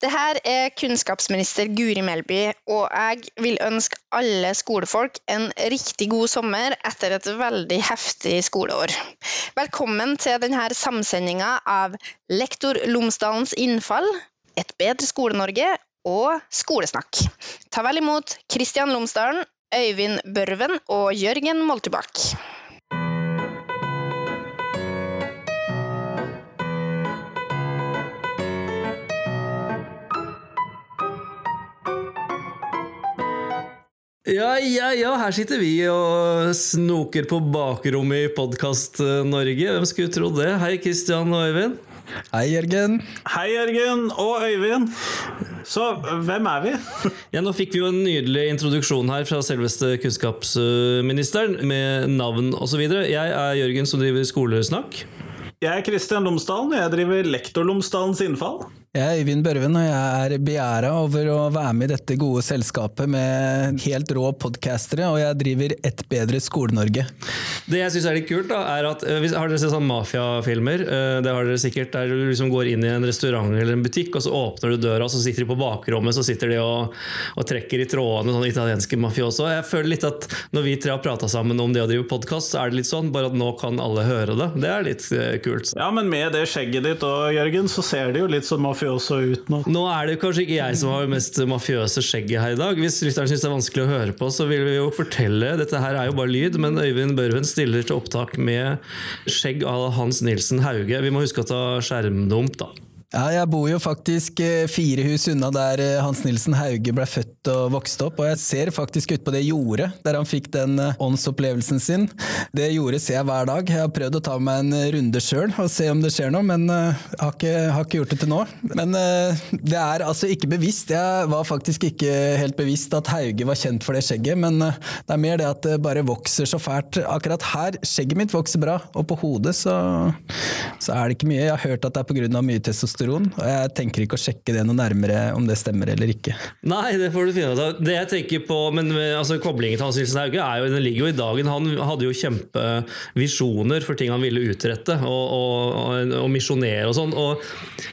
Det her er kunnskapsminister Guri Melby, og jeg vil ønske alle skolefolk en riktig god sommer etter et veldig heftig skoleår. Velkommen til denne samsendinga av Lektor Lomsdalens innfall, Et bedre Skole-Norge og Skolesnakk. Ta vel imot Kristian Lomsdalen, Øyvind Børven og Jørgen Moltebakk. Ja, ja, ja, her sitter vi og snoker på bakrommet i Podkast-Norge. Hvem skulle trodd det? Hei, Kristian og Øyvind. Hei, Jørgen. Hei, Jørgen og Øyvind. Så hvem er vi? Ja, Nå fikk vi jo en nydelig introduksjon her fra selveste kunnskapsministeren med navn osv. Jeg er Jørgen som driver Skolesnakk. Jeg er Kristian Lomsdalen, og jeg driver Lektor Lomsdalens innfall. Jeg er Øyvind Børven, og jeg er begjæra over å være med i dette gode selskapet med helt rå podkastere, og jeg driver Et bedre Skole-Norge. Det jeg syns er litt kult, da, er at eh, Har dere sett sånn mafiafilmer? Eh, Det har dere sikkert. Der du liksom går inn i en restaurant eller en butikk, og så åpner du døra, og så sitter de på bakrommet så sitter de og, og trekker i trådene, sånn italienske mafioso. Jeg føler litt at når vi tre har prata sammen om det å drive podkast, så er det litt sånn, bare at nå kan alle høre det. Det er litt eh, kult. Ja, men med det skjegget ditt og Jørgen, så ser det jo litt sånn mafioso ut nå. Nå er det kanskje ikke jeg som har mest mafiøse skjegget her i dag. Hvis lytteren syns det er vanskelig å høre på, så vil vi jo fortelle Dette her er jo bare lyd, men Øyvind Børven stiller til opptak med skjegg av Hans Nilsen Hauge. Vi må huske å ta skjermdump, da. Ja, jeg bor jo faktisk eh, fire hus unna der eh, Hans Nilsen Hauge ble født og vokste opp, og jeg ser faktisk ut på det jordet der han fikk den eh, åndsopplevelsen sin. Det jordet ser jeg hver dag. Jeg har prøvd å ta meg en runde sjøl og se om det skjer noe, men uh, har, ikke, har ikke gjort det til nå. Men uh, det er altså ikke bevisst. Jeg var faktisk ikke helt bevisst at Hauge var kjent for det skjegget, men uh, det er mer det at det bare vokser så fælt. Akkurat her, skjegget mitt vokser bra, og på hodet så, så er det ikke mye. Jeg har hørt at det er pga. mye testosteron, og jeg tenker ikke å sjekke det noe nærmere om det stemmer eller ikke. Nei, det får du finne ut av. Det jeg tenker på, men altså, Koblingen til Hans Nilsen Hauge er jo, den ligger jo i dagen. Han hadde jo kjempevisjoner for ting han ville utrette, og, og, og, misjonere og sånn. Og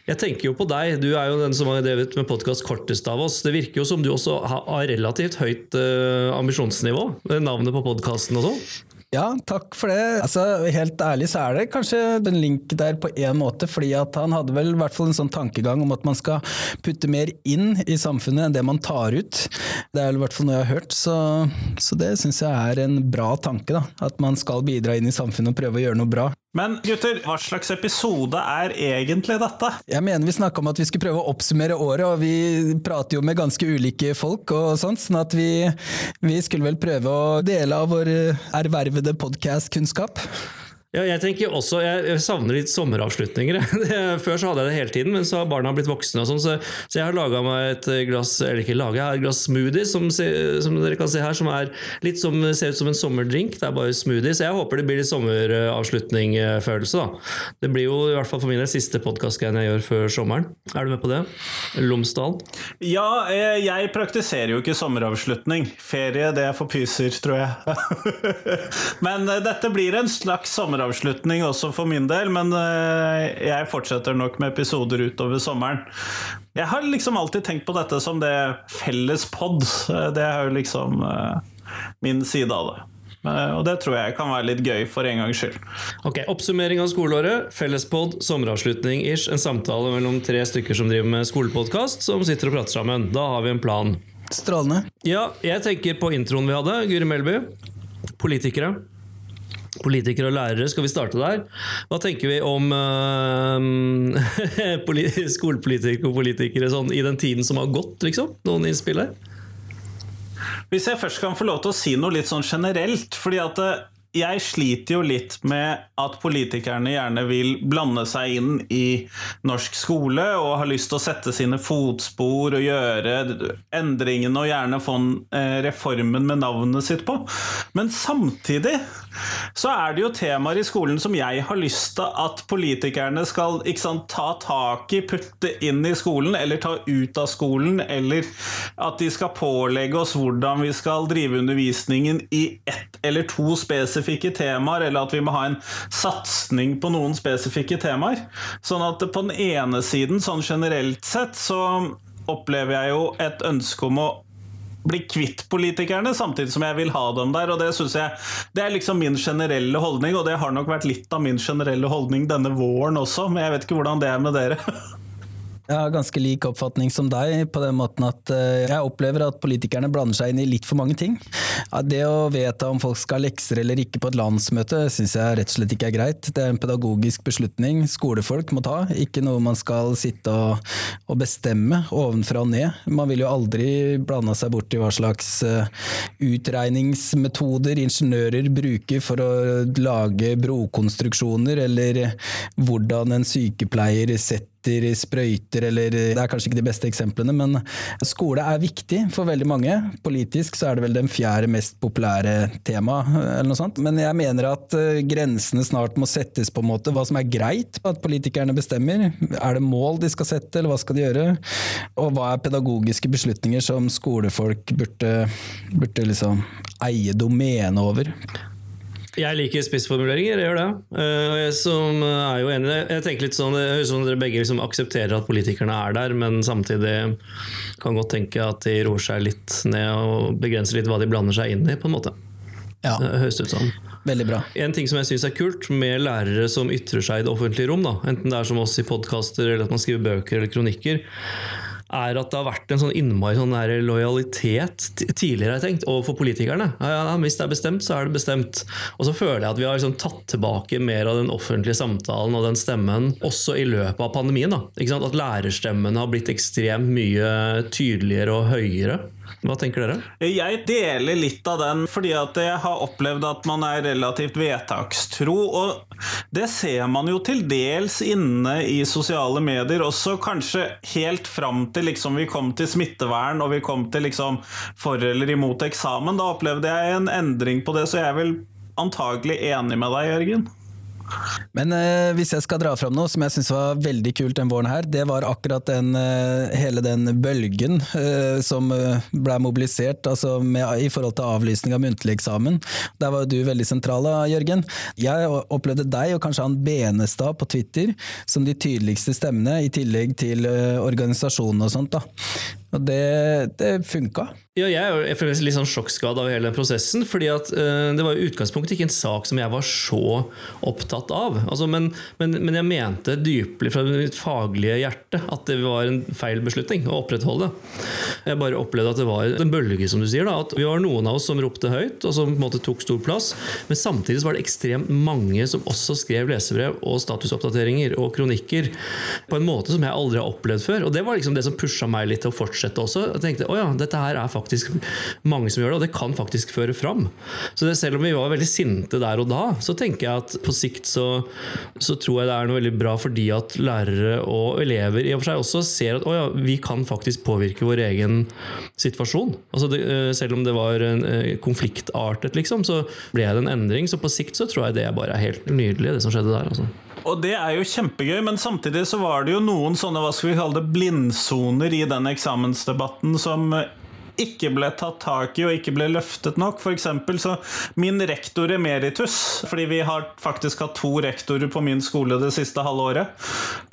jeg tenker jo på deg, du er jo den som har drevet med podkast kortest av oss. Det virker jo som du også har har relativt høyt eh, ambisjonsnivå, navnet på podkasten og sånn. Ja, takk for det. Altså, helt ærlig så er det kanskje den link der på en måte, fordi at han hadde vel i hvert fall en sånn tankegang om at man skal putte mer inn i samfunnet enn det man tar ut. Det er i hvert fall noe jeg har hørt, så, så det syns jeg er en bra tanke. da. At man skal bidra inn i samfunnet og prøve å gjøre noe bra. Men gutter, hva slags episode er egentlig dette? Jeg mener vi snakka om at vi skulle prøve å oppsummere året, og vi prater jo med ganske ulike folk og sånt, sånn at vi, vi skulle vel prøve å dele av vår ervervede podkast-kunnskap. Ja, jeg tenker også, jeg savner litt sommeravslutninger. Før så hadde jeg det hele tiden, men så har barna blitt voksne. og sånn, så, så jeg har laga meg et glass eller ikke laget, jeg har et glass smoothie, som, som dere kan se her, som er litt som, ser ut som en sommerdrink. Det er bare smoothie, så jeg håper det blir litt sommeravslutning-følelse. Det blir jo i hvert fall for min del siste podkast-greien jeg gjør før sommeren. Er du med på det? Lomsdal? Ja, eh, jeg praktiserer jo ikke sommeravslutning. Ferie, det er for pyser, tror jeg. men eh, dette blir en slags sommeravslutning også for min del, men eh, jeg fortsetter nok med episoder utover sommeren. Jeg har liksom alltid tenkt på dette som det felles pod. Eh, Det er jo liksom eh, min side av det. Og det tror jeg kan være litt gøy for en gangs skyld. Ok, Oppsummering av skoleåret, fellespod, sommeravslutning-ish. En samtale mellom tre stykker som driver med skolepodkast, som sitter og prater sammen. Da har vi en plan. Strålende. Ja, jeg tenker på introen vi hadde. Guri Melby. Politikere. Politikere og lærere, skal vi starte der? Hva tenker vi om uh, skolepolitikere og politikere sånn, i den tiden som har gått, liksom? Noen innspill her? Hvis jeg først kan få lov til å si noe litt sånn generelt, fordi at eh, jeg sliter jo litt med at politikerne gjerne vil blande seg inn i norsk skole og har lyst til å sette sine fotspor og gjøre endringene og gjerne få eh, reformen med navnet sitt på. Men samtidig så er det jo temaer i skolen som jeg har lyst til at politikerne skal sant, ta tak i, putte inn i skolen, eller ta ut av skolen, eller at de skal pålegge oss hvordan vi skal drive undervisningen i ett eller to spesifikke spesifikke temaer, eller at vi må ha en satsing på noen spesifikke temaer. Sånn at på den ene siden, sånn generelt sett, så opplever jeg jo et ønske om å bli kvitt politikerne, samtidig som jeg vil ha dem der. og Det synes jeg, det er liksom min generelle holdning, og det har nok vært litt av min generelle holdning denne våren også, men jeg vet ikke hvordan det er med dere. Jeg har ganske lik oppfatning som deg, på den måten at eh, jeg opplever at politikerne blander seg inn i litt for mange ting. Det å vedta om folk skal ha lekser eller ikke på et landsmøte, syns jeg rett og slett ikke er greit. Det er en pedagogisk beslutning skolefolk må ta, ikke noe man skal sitte og, bestemme ovenfra og ned. Man vil jo aldri blande seg bort i hva slags eh, utregningsmetoder ingeniører bruker for å lage brokonstruksjoner, eller hvordan en sykepleier setter sprøyter eller Det er kanskje ikke de beste eksemplene, men skole er viktig for veldig mange. Politisk så er det vel den fjerde mest populære tema, eller noe sånt. Men jeg mener at eh, grensene snart må settes på en måte. Hva som er greit at politikerne bestemmer. Er det mål de skal sette, eller hva skal de gjøre? Og hva er pedagogiske beslutninger som skolefolk burde, burde liksom eie domenet over? Jeg liker spissformuleringer, jeg gjør det. Og jeg som er jo enig Jeg tenker litt sånn, Det høres ut som dere begge liksom aksepterer at politikerne er der, men samtidig kan godt tenke at de roer seg litt ned og begrenser litt hva de blander seg inn i, på en måte. Ja. Det høres ut sånn. Veldig bra. En ting som jeg syns er kult med lærere som ytrer seg i det offentlige rom, da, enten det er som oss i podkaster eller at man skriver bøker eller kronikker, er at det har vært en sånn innmari sånn lojalitet tidligere jeg tenkt, overfor politikerne. Ja, ja, hvis det er bestemt, så er det bestemt. Og så føler jeg at vi har liksom tatt tilbake mer av den offentlige samtalen og den stemmen også i løpet av pandemien. Da. At lærerstemmene har blitt ekstremt mye tydeligere og høyere. Hva tenker dere? Jeg deler litt av den, fordi at jeg har opplevd at man er relativt vedtakstro. Og det ser man jo til dels inne i sosiale medier også, kanskje helt fram til liksom vi kom til smittevern og vi kom til liksom for eller imot eksamen. Da opplevde jeg en endring på det, så jeg er vel antagelig enig med deg, Jørgen. Men eh, hvis jeg skal dra fram noe som jeg syns var veldig kult den våren her, det var akkurat den, eh, hele den bølgen eh, som eh, ble mobilisert altså med, i forhold til avlysning av muntlig eksamen. Der var du veldig sentral, da, Jørgen. Jeg opplevde deg og kanskje han Benestad på Twitter som de tydeligste stemmene, i tillegg til eh, organisasjonen og sånt. da. Og det, det funka. Ja, jeg er litt sånn sjokkskada av hele den prosessen. fordi at uh, Det var i utgangspunktet ikke en sak som jeg var så opptatt av. Altså, men, men, men, jeg mente dypelig fra mitt faglige hjerte at det var en feil beslutning å opprettholde. Jeg bare opplevde at det var en bølge, som du sier. Da, at Vi var noen av oss som ropte høyt og som på en måte tok stor plass. Men samtidig var det ekstremt mange som også skrev lesebrev og statusoppdateringer og kronikker på en måte som jeg aldri har opplevd før. Og Det var liksom det som pusha meg litt til å fortsette også. Jeg tenkte å ja, dette her er faktisk mange som gjør det, og det kan faktisk føre fram. Så det, selv om vi var veldig sinte der og da, så tenker jeg at på sikt så, så tror jeg det er noe veldig bra fordi at lærere og elever i og for seg også ser at å ja, vi kan faktisk påvirke vår egen situasjon. Altså det, eh, selv om det var eh, konfliktartet, liksom, så ble det en endring. Så på sikt så tror jeg det bare er helt nydelig, det som skjedde der. altså. Og det er jo kjempegøy, men samtidig så var det jo noen sånne hva skal vi kalle det, blindsoner i den eksamensdebatten som ikke ble tatt tak i og ikke ble løftet nok. For eksempel, så min rektor emeritus, fordi vi har faktisk hatt to rektorer på min skole det siste halve året,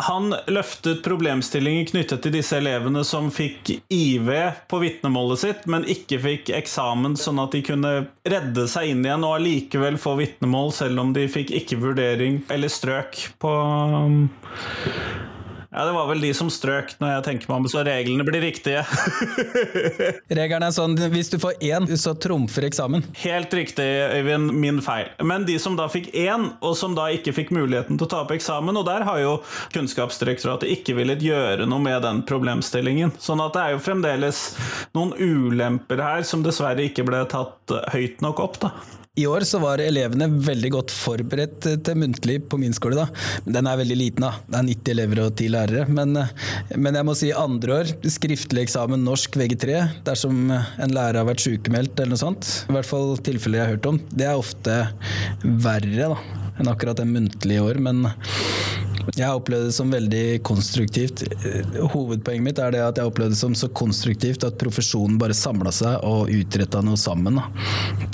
han løftet problemstillinger knyttet til disse elevene som fikk IV på vitnemålet sitt, men ikke fikk eksamen, sånn at de kunne redde seg inn igjen og allikevel få vitnemål, selv om de fikk ikke vurdering eller strøk på ja, Det var vel de som strøk, når jeg tenker meg om, så reglene blir riktige. Reglene er sånn hvis du får én, så trumfer eksamen. Helt riktig, Øyvind. Min feil. Men de som da fikk én, og som da ikke fikk muligheten til å ta opp eksamen, og der har jo Kunnskapsdirektoratet ikke villet gjøre noe med den problemstillingen. Sånn at det er jo fremdeles noen ulemper her som dessverre ikke ble tatt høyt nok opp, da. I år så var elevene veldig godt forberedt til muntlig på min skole. da. Den er veldig liten, da. Det er 90 elever og 10 lærere. Men, men jeg må si andre år, skriftlig eksamen norsk VG3, dersom en lærer har vært sykemeldt eller noe sånt, i hvert fall tilfeller jeg har hørt om, det er ofte verre da, enn akkurat en muntlig år. Men Jeg opplevde det som veldig konstruktivt. Hovedpoenget mitt er det at jeg opplevde det som så konstruktivt at profesjonen bare samla seg og utretta noe sammen.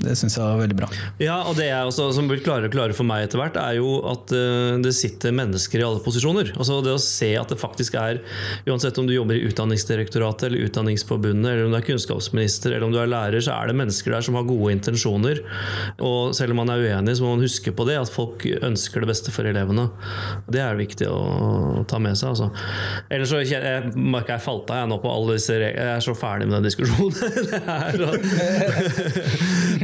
Det syns jeg var veldig bra. Ja, og det er også, som blir klarere og klarere for meg etter hvert, er jo at uh, det sitter mennesker i alle posisjoner. Altså Det å se at det faktisk er, uansett om du jobber i Utdanningsdirektoratet eller Utdanningsforbundet, eller om du er kunnskapsminister eller om du er lærer, så er det mennesker der som har gode intensjoner. Og selv om man er uenig, så må man huske på det, at folk ønsker det beste for elevene. Det er viktig å ta med seg. altså. Ellers så jeg, merker jeg falt av jeg nå på alle disse reglene. Jeg er så ferdig med den diskusjonen. det her,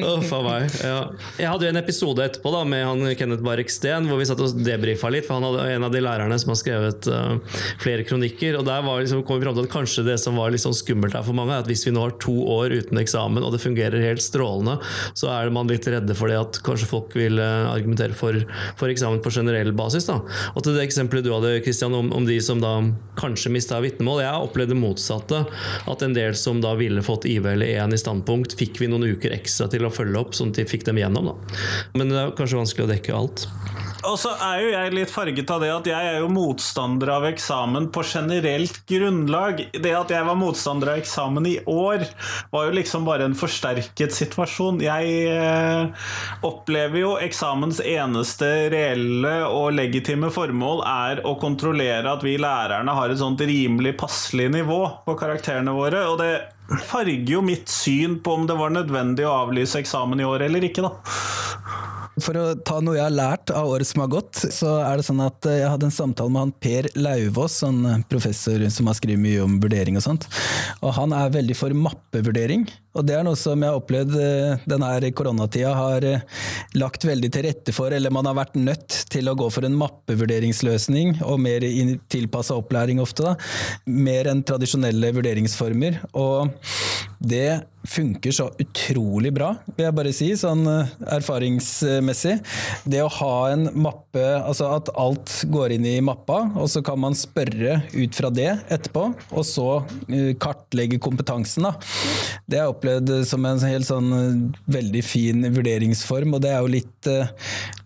oh, meg. Ja. Jeg hadde jo en episode etterpå da, med han Kenneth Barek Steen hvor vi satt og debrifa litt. for Han hadde en av de lærerne som har skrevet uh, flere kronikker. og Der var liksom, kom vi fram til at kanskje det som var litt sånn skummelt her for mange, er at hvis vi nå har to år uten eksamen og det fungerer helt strålende, så er man litt redde for det at kanskje folk vil uh, argumentere for, for, eksamen på generell basis. da. Og til det eksempelet du hadde Christian, om, om de som da kanskje mista vitnemål. Jeg opplevde det motsatte. At en del som da ville fått IV eller EN i standpunkt, fikk vi noen uker ekstra til å følge opp, sånn at de fikk dem gjennom. Da. Men det er kanskje vanskelig å dekke alt. Og så er jo jeg litt farget av det at jeg er jo motstander av eksamen på generelt grunnlag. Det at jeg var motstander av eksamen i år, var jo liksom bare en forsterket situasjon. Jeg eh, opplever jo eksamens eneste reelle og legitime formål er å kontrollere at vi lærerne har et sånt rimelig passelig nivå på karakterene våre. Og det farger jo mitt syn på om det var nødvendig å avlyse eksamen i år eller ikke, da. For å ta noe jeg har lært av året som har gått, så er det sånn at eh, jeg hadde en samtale med han Per Lauvås, en sånn professor som har skrevet mye om vurdering og sånt. Og han er veldig for mappevurdering. Og det er noe som jeg har opplevd eh, denne koronatida har eh, lagt veldig til rette for, eller man har vært nødt til å gå for en mappevurderingsløsning, og mer tilpassa opplæring ofte, da. Mer enn tradisjonelle vurderingsformer. Og det funker så utrolig bra, vil jeg bare si, sånn erfaringsmessig. Det å ha en mappe, altså at alt går inn i mappa, og så kan man spørre ut fra det etterpå, og så eh, kartlegge kompetansen. Da. Det har jeg opplevd som en helt sånn eh, veldig fin vurderingsform, og det er jo litt, eh,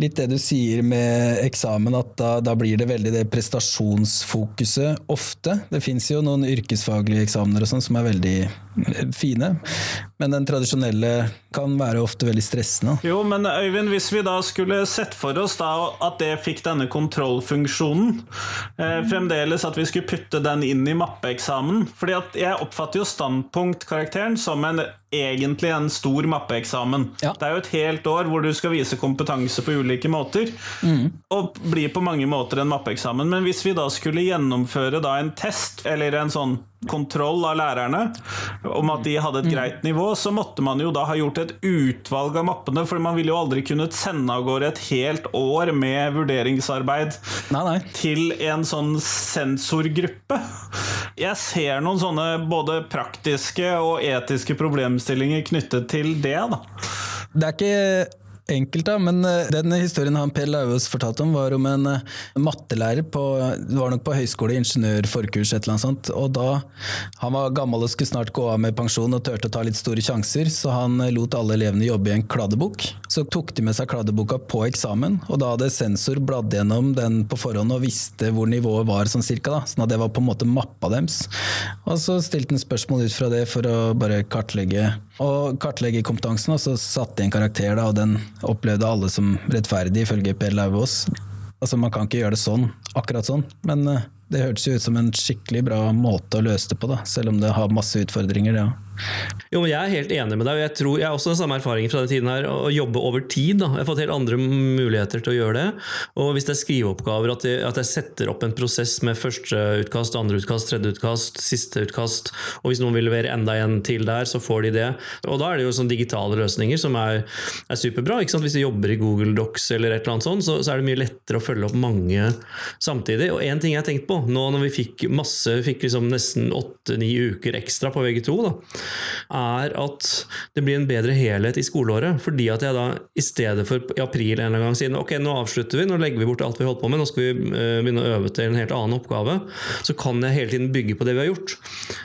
litt det du sier med eksamen, at da, da blir det veldig det prestasjonsfokuset ofte. Det fins jo noen yrkesfaglige eksamener og sånn som er veldig fine, men den tradisjonelle kan være ofte veldig stressende. Jo, men Øyvind, hvis vi da skulle sett for oss da at det fikk denne kontrollfunksjonen, eh, fremdeles at vi skulle putte den inn i mappeeksamen fordi at jeg oppfatter jo standpunktkarakteren som en egentlig en stor mappeeksamen. Ja. Det er jo et helt år hvor du skal vise kompetanse på ulike måter. Mm. Og blir på mange måter en mappeeksamen. Men hvis vi da skulle gjennomføre da en test, eller en sånn kontroll av lærerne om at de hadde et mm. greit nivå, så måtte man jo da ha gjort et utvalg av mappene, for man ville jo aldri kunnet sende av gårde et helt år med vurderingsarbeid nei, nei. til en sånn sensorgruppe. Jeg ser noen sånne både praktiske og etiske problemstillinger knyttet til det. da. Det er ikke enkelt, da, men eh, den historien han Per Lauvås fortalte om, var om en eh, mattelærer på det var nok på høyskole, ingeniørforkurs, et eller annet sånt. Og da Han var gammel og skulle snart gå av med pensjon og turte å ta litt store sjanser, så han eh, lot alle elevene jobbe i en kladdebok. Så tok de med seg kladdeboka på eksamen, og da hadde sensor bladd gjennom den på forhånd og visste hvor nivået var sånn cirka, da. Sånn at det var på en måte mappa deres. Og så stilte han spørsmål ut fra det for å bare kartlegge og kartlegge kompetansen, og så satte de en karakter, da, og den opplevde alle som rettferdig, ifølge Per Lauvås. Altså, man kan ikke gjøre det sånn, akkurat sånn, men uh, det hørtes jo ut som en skikkelig bra måte å løse det på, da, selv om det har masse utfordringer, ja. Jo, men Jeg er helt enig med deg. og Jeg tror, jeg har også den samme erfaringen fra den tiden her, å jobbe over tid. Da. Jeg har fått helt andre muligheter til å gjøre det. Og Hvis det er skriveoppgaver, at jeg, at jeg setter opp en prosess med første utkast, andre utkast, tredje utkast, siste utkast, og hvis noen vil levere enda en til der, så får de det. Og Da er det jo sånne digitale løsninger som er, er superbra. Hvis du jobber i Google Docs eller et eller annet sånt, så, så, er det mye lettere å følge opp mange samtidig. Og en ting jeg har tenkt på, nå når vi fikk masse, fikk liksom nesten åtte-ni uker ekstra på VG2, da, er at det blir en bedre helhet i skoleåret. Fordi at jeg da i stedet for i april en eller annen gang sier ok, nå avslutter vi, nå legger vi bort alt vi holdt på med, nå skal vi eh, begynne å øve til en helt annen oppgave, så kan jeg hele tiden bygge på det vi har gjort.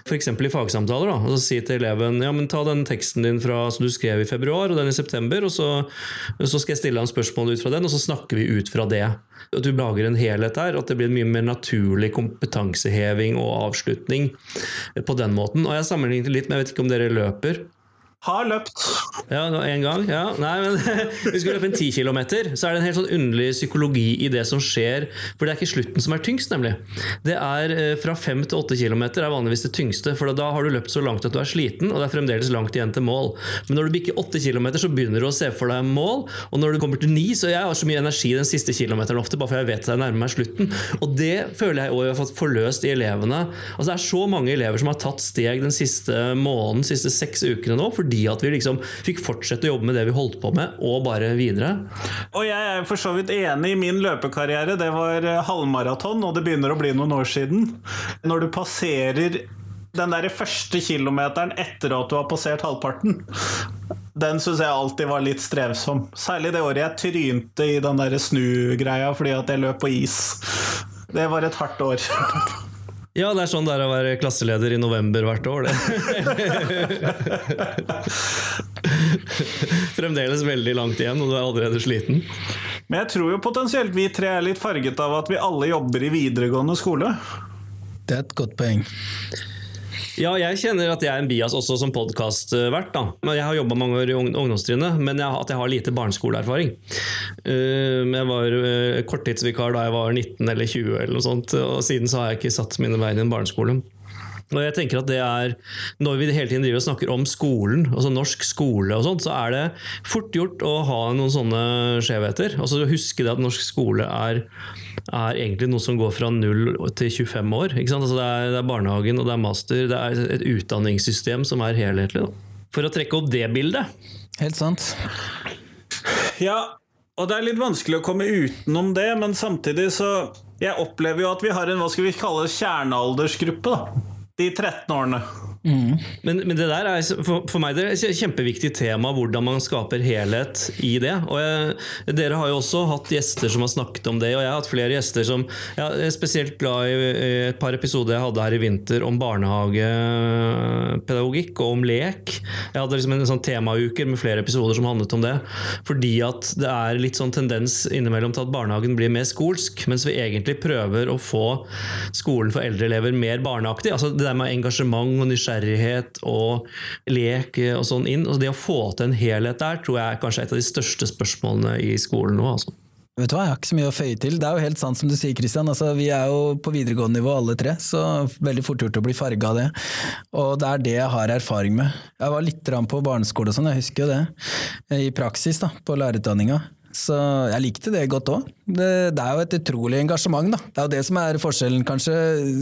F.eks. i fagsamtaler. da, og så Si til eleven ja, men ta den teksten din fra, som du skrev i februar og den i september, og så, så skal jeg stille en spørsmål ut fra den, og så snakker vi ut fra det. At du lager en helhet der, at det blir en mye mer naturlig kompetanseheving og avslutning på den måten. Og jeg sammenligner litt, men jeg vet ikke om dere løper. Har løpt. Ja, en gang. ja. Nei, men Vi skal løpe en 10 km, så er det en helt sånn underlig psykologi i det som skjer. For det er ikke slutten som er tyngst, nemlig. Det er eh, Fra 5 til 8 km er vanligvis det tyngste, for da har du løpt så langt at du er sliten, og det er fremdeles langt igjen til mål. Men når du bikker 8 km, så begynner du å se for deg mål, og når du kommer til 9, så jeg har så mye energi den siste kilometeren ofte, bare for jeg vet at jeg nærmer meg slutten. Og det føler jeg òg har fått forløst i elevene. Altså Det er så mange elever som har tatt steg den siste måneden, de siste seks ukene nå, fordi at vi liksom fikk fortsette å jobbe med det vi holdt på med, og bare videre. Og jeg er for så vidt enig i min løpekarriere. Det var eh, halvmaraton, og det begynner å bli noen år siden. Når du passerer den der første kilometeren etter at du har passert halvparten, den syns jeg alltid var litt strevsom. Særlig det året jeg trynte i den der snugreia fordi at jeg løp på is. Det var et hardt år. Ja, det er sånn det er å være klasseleder i november hvert år, det. Fremdeles veldig langt igjen, og du er allerede sliten. Men jeg tror jo potensielt vi tre er litt farget av at vi alle jobber i videregående skole. Det er et godt poeng. Ja, jeg kjenner at jeg er en bias også som podkastvert. Jeg har jobba mange år i ungdomstrinnet, men jeg, at jeg har lite barneskoleerfaring. Uh, jeg var uh, korttidsvikar da jeg var 19 eller 20, eller noe sånt, og siden så har jeg ikke satt mine bein i en barneskole. Og jeg tenker at det er, Når vi hele tiden driver og snakker om skolen, altså norsk skole, og sånt, så er det fort gjort å ha noen sånne skjevheter. Altså Huske det at norsk skole er er egentlig noe som går fra 0 til 25 år. Altså det, er, det, er, barnehagen og det er master. Det er et utdanningssystem som er helhetlig. Da. For å trekke opp det bildet. Helt sant. Ja, og det er litt vanskelig å komme utenom det, men samtidig så Jeg opplever jo at vi har en hva skal vi kalle kjernealdersgruppe. da de 13 årene. Mm. Men, men, det der er for, for, meg det er et kjempeviktig tema, hvordan man skaper helhet i det. Og jeg, Dere har jo også hatt gjester som har snakket om det, og jeg har hatt flere gjester som Jeg er spesielt glad i et par episoder jeg hadde her i vinter om barnehagepedagogikk og om lek. Jeg hadde liksom en sånn temauker med flere episoder som handlet om det. Fordi at det er litt sånn tendens innimellom til at barnehagen blir mer skolsk, mens vi egentlig prøver å få skolen for eldre elever mer barneaktig. altså det der med engasjement og nysgjerrighet og lek og sånn inn. Og det å få til en helhet der tror jeg er kanskje et av de største spørsmålene i skolen nå. altså. Vet du hva, Jeg har ikke så mye å føye til. Det er jo helt sant som du sier, Kristian. Altså, vi er jo på videregående nivå alle tre, så veldig fort gjort å bli farga av det. Og det er det jeg har erfaring med. Jeg var litt på barneskole og sånn, jeg husker jo det. I praksis da, på lærerutdanninga. Så jeg likte det godt òg. Det, det, er jo et utrolig engasjement, da. Det er jo det som er forskjellen, kanskje,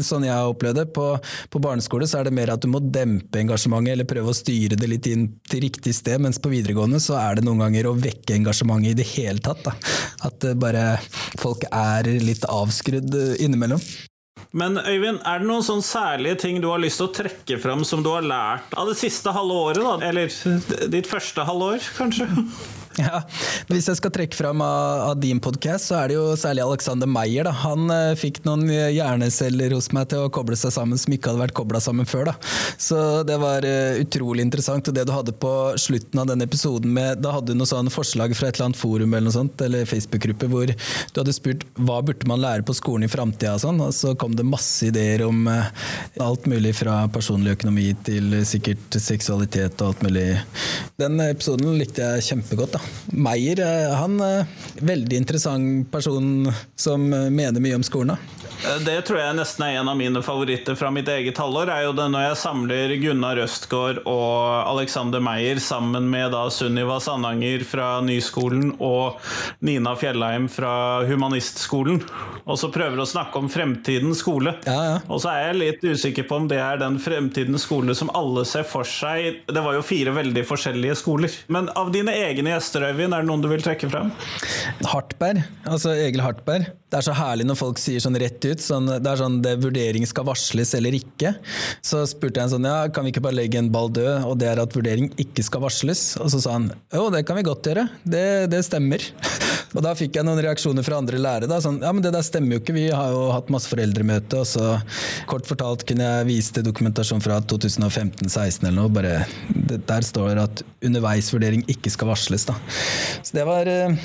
sånn jeg har opplevd det. På, på, barneskole så er det mer at du må dempe engasjementet, eller prøve å styre det litt inn til riktig sted, mens på videregående så er det noen ganger å vekke engasjementet i det hele tatt. Da. At bare folk er litt avskrudd innimellom. Men Øyvind, er det noen sånn særlige ting du har lyst til å trekke fram som du har lært av det siste halve året? da? Eller ditt første halvår, kanskje? Ja, Hvis jeg skal trekke fram av, av din podkast, så er det jo særlig Alexander Meyer. Da. Han eh, fikk noen hjerneceller hos meg til å koble seg sammen som ikke hadde vært kobla sammen før. Da. Så det var eh, utrolig interessant. Og det du hadde på slutten av den episoden med Da hadde du noe sånn forslag fra et eller annet forum eller noe sånt, eller Facebook-gruppe hvor du hadde spurt hva burde man lære på skolen i framtida, og sånn. Og så kom det masse ideer om eh, alt mulig fra personlig økonomi til sikkert seksualitet og alt mulig. Den episoden likte jeg kjempegodt. da. Meyer, eh, han er en veldig interessant person som eh, mener mye om skolen. Det tror jeg nesten er en av mine favoritter fra mitt eget halvår. er jo det Når jeg samler Gunnar Østgaard og Alexander Meyer sammen med da Sunniva Sandanger fra Nyskolen og Nina Fjellheim fra Humanistskolen, og så prøver å snakke om fremtidens skole. Ja, ja. Og så er jeg litt usikker på om det er den fremtidens skole som alle ser for seg. Det var jo fire veldig forskjellige skoler. Men av dine egne gjester, Øyvind, er det noen du vil trekke frem? Hartberg, altså Egil Hartberg det er så herlig når folk sier sånn rett ut sånn, Det er sånn det vurdering skal varsles eller ikke. Så spurte jeg sånn ja, kan vi ikke bare legge en ball død, og det er at vurdering ikke skal varsles? Og så sa han jo, det kan vi godt gjøre. Det, det stemmer. Og da fikk jeg noen reaksjoner fra andre lærere. Da, sånn, ja, men det der stemmer jo ikke, vi har jo hatt masse foreldremøte. Og så kort fortalt kunne jeg vise til dokumentasjon fra 2015-16 eller noe. Bare, der står det at underveisvurdering ikke skal varsles. Da. Så det var, eh,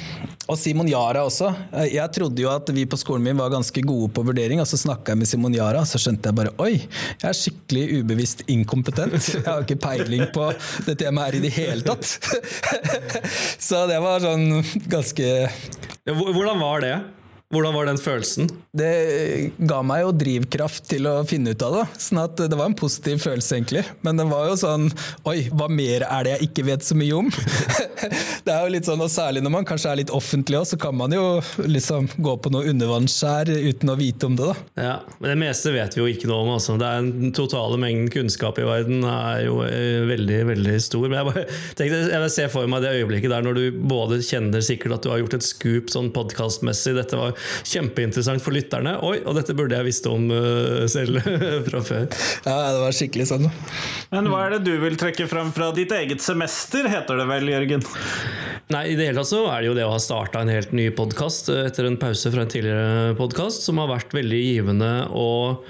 Og Simon Yara også. Eh, jeg trodde jo at vi på skolen min var ganske gode på vurdering, og så snakka jeg med Simon Yara, så skjønte jeg bare oi, jeg er skikkelig ubevisst inkompetent. Jeg har ikke peiling på det temaet her i det hele tatt. Så det var sånn ganske Hvordan var det? Hvordan var den følelsen? Det ga meg jo drivkraft til å finne ut av det. Sånn at det var en positiv følelse, egentlig. Men det var jo sånn Oi, hva mer er det jeg ikke vet så mye om? Det er jo litt sånn, og Særlig når man kanskje er litt offentlig òg, så kan man jo liksom gå på noe undervannsskjær uten å vite om det. da. Ja, Men det meste vet vi jo ikke noe om. Altså. Det er Den totale mengden kunnskap i verden er jo eh, veldig veldig stor. Men jeg, bare, tenkte, jeg vil se for meg det øyeblikket der når du både kjenner sikkert at du har gjort et scoop sånn podkastmessig. Dette var kjempeinteressant for lytterne. Oi, og dette burde jeg visst om uh, selv fra før. Ja, det var skikkelig sånn. Men hva er det du vil trekke fram fra ditt eget semester, heter det vel, Jørgen? Nei, i det hele tatt så er det jo det å ha starta en helt ny podkast etter en pause fra en tidligere podkast, som har vært veldig givende. Og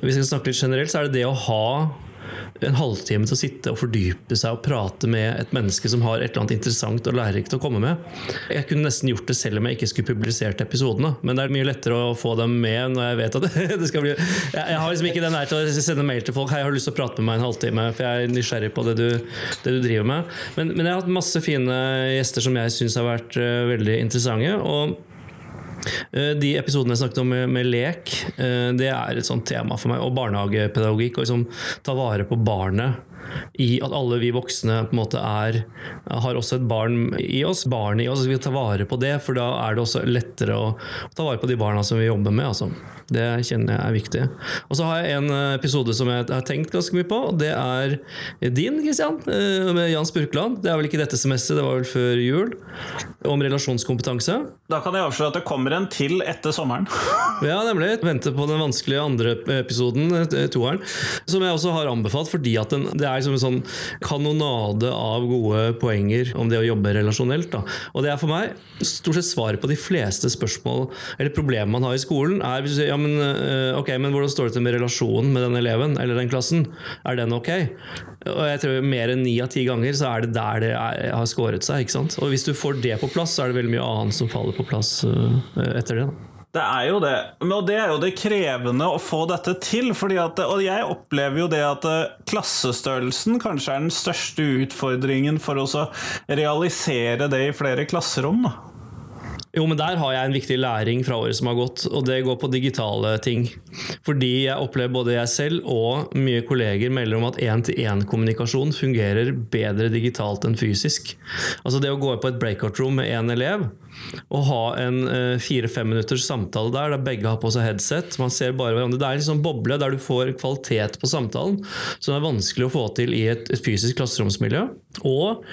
hvis jeg skal snakke litt generelt, så er det det å ha en halvtime til å sitte og fordype seg og prate med et menneske som har et eller annet interessant og lærerikt å komme med. Jeg kunne nesten gjort det selv om jeg ikke skulle publisert episodene, men det er mye lettere å få dem med når jeg vet at det skal bli Jeg, har liksom ikke den der til å sende mail til folk Hei, jeg har lyst til å prate med meg en halvtime, for jeg er nysgjerrig på det du, det du driver med. Men, men, jeg har hatt masse fine gjester som jeg syns har vært uh, veldig interessante. og Eh, de episodene jeg snakket om med, med, lek, eh, det er et sånt tema for meg. Og barnehagepedagogikk. Å liksom ta vare på barnet i at alle vi voksne på en måte er har også et barn i oss. Barnet i oss. Vi tar vare på det, for da er det også lettere å ta vare på de barna som vi jobber med. Altså. Det kjenner jeg er viktig. Og så har jeg en eh, episode som jeg har tenkt ganske mye på. Det er din, Kristian, med Jan Spurkland. Det er vel ikke dette semesteret, det var vel før jul. Om relasjonskompetanse. Da kan jeg avsløre at det kommer en til etter sommeren. ja, nemlig. Vente på den vanskelige andre episoden, toeren, som jeg også har anbefalt fordi at den, det er som en sånn kanonade av gode poenger om det å jobbe relasjonelt. Da. Og det er for meg stort sett svaret på de fleste spørsmål eller problemer man har i skolen. er hvis du sier, ja, men, ok, men hvordan står det til med relasjonen med den eleven eller den klassen? Er den ok? Og jeg tror Mer enn ni av ti ganger så er det der det er, har skåret seg. ikke sant? Og Hvis du får det på plass, så er det veldig mye annet som faller på plass uh, etter det. da. Det er jo det. Og det er jo det krevende å få dette til. At, og jeg opplever jo det at klassestørrelsen kanskje er den største utfordringen for oss å realisere det i flere klasserom. Da. Jo, men der har jeg en viktig læring fra året som har gått, og det går på digitale ting. Fordi jeg opplever både jeg selv og mye kolleger melder om at én-til-én-kommunikasjon fungerer bedre digitalt enn fysisk. Altså det å gå på et breakout room med én elev og ha en eh, fire-fem minutters samtale der der begge har på seg headset, man ser bare hverandre. Det er en sånn boble der du får kvalitet på samtalen som er vanskelig å få til i et, et fysisk klasseromsmiljø. Og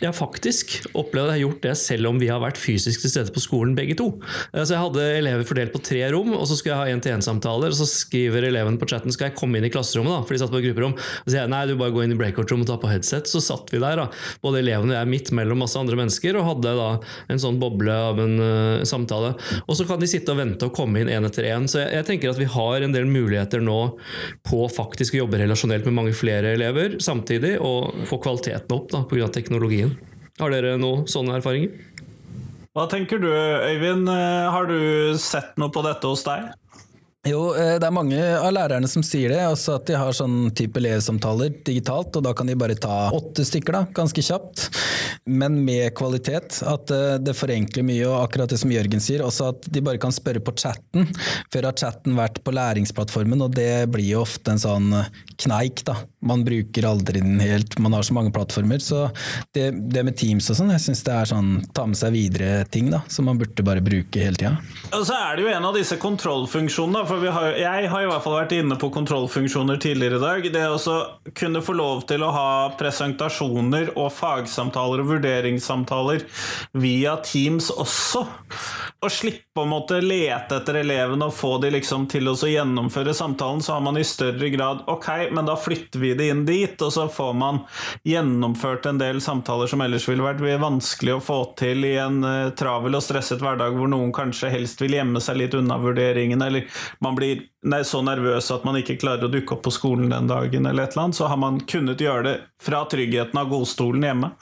jeg har faktisk opplevd at jeg har gjort det selv om vi har vært fysisk til stede på skolen begge to. Så jeg hadde elever fordelt på tre rom, og så skulle jeg ha én-til-én-samtaler. Og så skriver eleven på chatten skal jeg komme inn i klasserommet, da, for de satt på grupperom. Og så sier jeg nei, du bare gå inn i breakout-rom og ta på headset. Så satt vi der, da, både elevene og jeg midt mellom masse andre mennesker, og hadde da en sånn boble av en uh, samtale. Og så kan de sitte og vente og komme inn én etter én. Så jeg, jeg, tenker at vi har en del muligheter nå på faktisk å jobbe relasjonelt med mange flere elever samtidig, og få kvaliteten opp pga. teknologien. Har dere noen sånne erfaringer? Hva tenker du, Øyvind? Eh, har du sett noe på dette hos deg? Jo, eh, det er mange av lærerne som sier det. Også at de har sånn type elevsamtaler digitalt, og da kan de bare ta åtte stykker da, ganske kjapt. Men med kvalitet. At eh, det forenkler mye, og akkurat det som Jørgen sier, også at de bare kan spørre på chatten. Før har chatten vært på læringsplattformen, og det blir jo ofte en sånn kneik, da man bruker aldri den helt. Man har så mange plattformer. Så det, det med Teams og sånn, jeg syns det er sånn ta med seg videre-ting da, som man burde bare bruke hele tida. Og så er det jo en av disse kontrollfunksjonene. For har, jeg har i hvert fall vært inne på kontrollfunksjoner tidligere i dag. Det å kunne få lov til å ha presentasjoner og fagsamtaler og vurderingssamtaler via Teams også. Og slippe å måtte lete etter elevene og få de liksom til å gjennomføre samtalen, så har man i større grad Ok, men da flytter vi det inn dit, og så får man gjennomført en del samtaler som ellers ville vært vanskelig å få til i en uh, travel og stresset hverdag hvor noen kanskje helst vil gjemme seg litt unna vurderingene, eller man blir så nervøs at man ikke klarer å dukke opp på skolen den dagen, eller et eller annet, så har man kunnet gjøre det fra tryggheten av godstolen hjemme.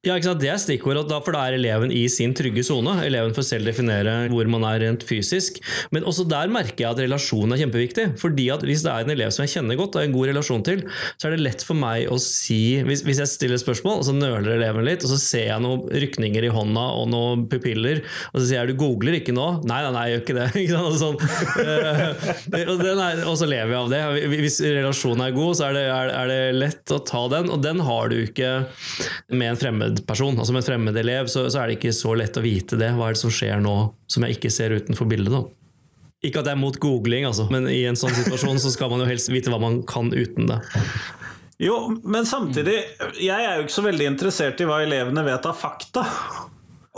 Ja, ikke sant? Det er stikkordet, for da er eleven i sin trygge sone. Eleven får selv definere hvor man er rent fysisk. Men også der merker jeg at relasjonen er kjempeviktig. fordi at Hvis det er en elev som jeg kjenner godt og har en god relasjon til, så er det lett for meg å si Hvis, hvis jeg stiller spørsmål, og så nøler eleven litt, og så ser jeg noen rykninger i hånda og noen pupiller, og så sier jeg du googler ikke nå? Nei, nei, nei, jeg gjør ikke det. Ikke og, sånn. Eh, er, og, så lever jeg av det. Hvis relasjonen er god, så er det, er, er det lett å ta den, og den har du ikke med en fremmed person. Altså Med en fremmed elev så, så, er det ikke så lett å vite det. Hva er det som skjer nå som jeg ikke ser utenfor bildet? da? Ikke at jeg er mot googling, altså, men i en sånn situasjon så skal man jo helst vite hva man kan uten det. Jo, men samtidig, jeg er jo ikke så veldig interessert i hva elevene vet av fakta.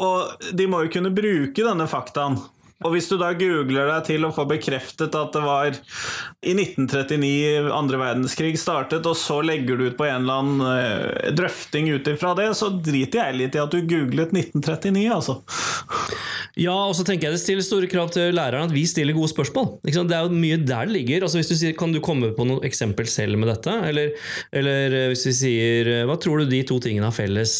Og de må jo kunne bruke denne faktaen. Og hvis du da googler deg til å få bekreftet at det var i 1939 andre verdenskrig startet, og så legger du ut på en eller annen uh, drøfting ut ifra det, så driter jeg litt i at du googlet 1939, altså. Ja, og så tenker jeg det stiller store krav til læreren at vi stiller gode spørsmål. Det er jo mye der det ligger. Altså hvis du sier, Kan du komme på noe eksempel selv med dette? Eller, eller eh, hvis vi sier eh, Hva tror du de to tingene har felles?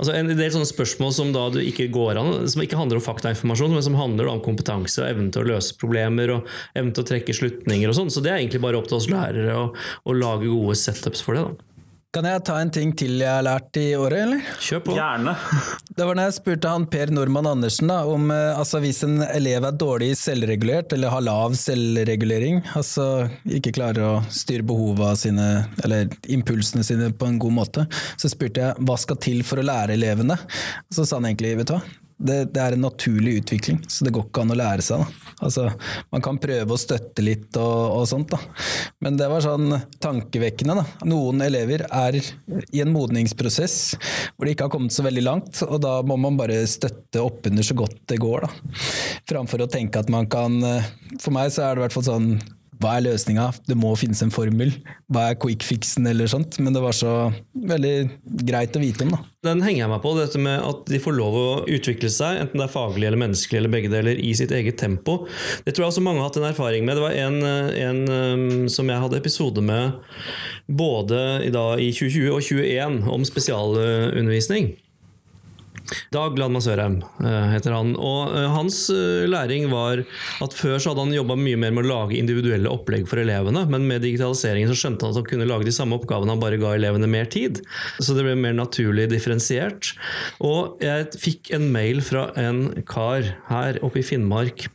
Altså En del sånne spørsmål som da du ikke går an, som ikke handler om faktainformasjon, men som handler om kompetanse og evnen til å løse problemer og evnen til å trekke slutninger og sånn. Så det er egentlig bare opp til oss lærere å, å lage gode setups for det. da. Kan jeg ta en ting til jeg har lært i året, eller? Kjør på. Gjerne. Det var da jeg spurte han Per Normann Andersen da, om eh, altså, hvis en elev er dårlig selvregulert, eller har lav selvregulering, altså ikke klarer å styre behova sine, eller impulsene sine på en god måte, så spurte jeg hva skal til for å lære elevene? Så sa han egentlig, vet du hva, det, det, er en naturlig utvikling, så det går ikke an å lære seg. Altså, man kan prøve å støtte litt og, og, sånt, da. men det var sånn tankevekkende. Da. Noen elever er i en modningsprosess hvor de ikke har kommet så veldig langt, og da må man bare støtte oppunder så godt det går. Da. Framfor å tenke at man kan For meg så er det i hvert fall sånn hva er løsninga? Det må finnes en formel. Hva er quick fixen eller sånt? Men det var så veldig greit å vite om, da. Den henger jeg meg på, dette med at de får lov å utvikle seg, enten det er faglig eller menneskelig eller begge deler, i sitt eget tempo. Det tror jeg også mange har hatt en erfaring med. Det var en, en um, som jeg hadde episode med både da, i 2020 og 2021 om spesialundervisning. Dag Ladman Sørheim eh, heter han. Og eh, hans eh, læring var at før så hadde han jobba mye mer med å lage individuelle opplegg for elevene, men med digitaliseringen så skjønte han at han kunne lage de samme oppgavene, han bare ga elevene mer tid. Så det ble mer naturlig differensiert. Og jeg fikk en mail fra en kar her oppe i Finnmark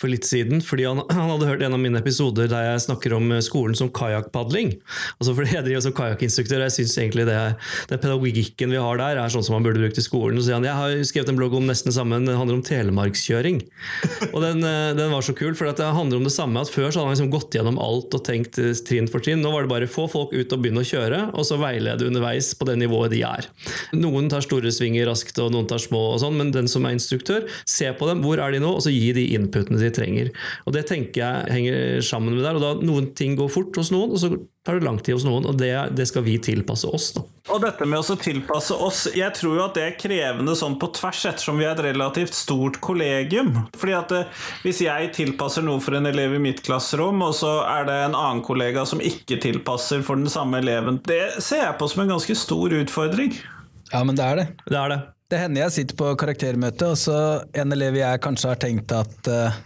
for litt siden. fordi han, han, hadde hørt en av mine episoder der jeg snakker om eh, skolen som kajakkpadling. Altså fordi jeg driver som kajakkinstruktør, jeg syns egentlig det, den pedagogikken vi har der, er sånn som man burde brukt i skolen. Så sier han jeg har skrevet en blogg om nesten det den handler om telemarkskjøring. Og den, eh, den var så kul, for det handler om det samme. at Før så hadde han liksom gått gjennom alt og tenkt eh, trinn for trinn. Nå var det bare få folk ut og begynne å kjøre, og så veilede underveis på det nivået de er. Noen tar store svinger raskt, og noen tar små, og sånn, men den som er instruktør, se på dem, hvor er de nå, og så gi de inn inputene de trenger. Og Det tenker jeg henger sammen med der. og da Noen ting går fort hos noen, og så tar det lang tid hos noen. og Det, det skal vi tilpasse oss. da. Og dette med å tilpasse oss, jeg tror jo at det er krevende sånn på tvers, ettersom vi er et relativt stort kollegium. Fordi at det, eh, Hvis jeg tilpasser noe for en elev i mitt klasserom, og så er det en annen kollega som ikke tilpasser for den samme eleven, det ser jeg på som en ganske stor utfordring. Ja, men det er det. Det er det. Det hender jeg sitter på karaktermøte, og så en elev jeg kanskje har tenkt at uh,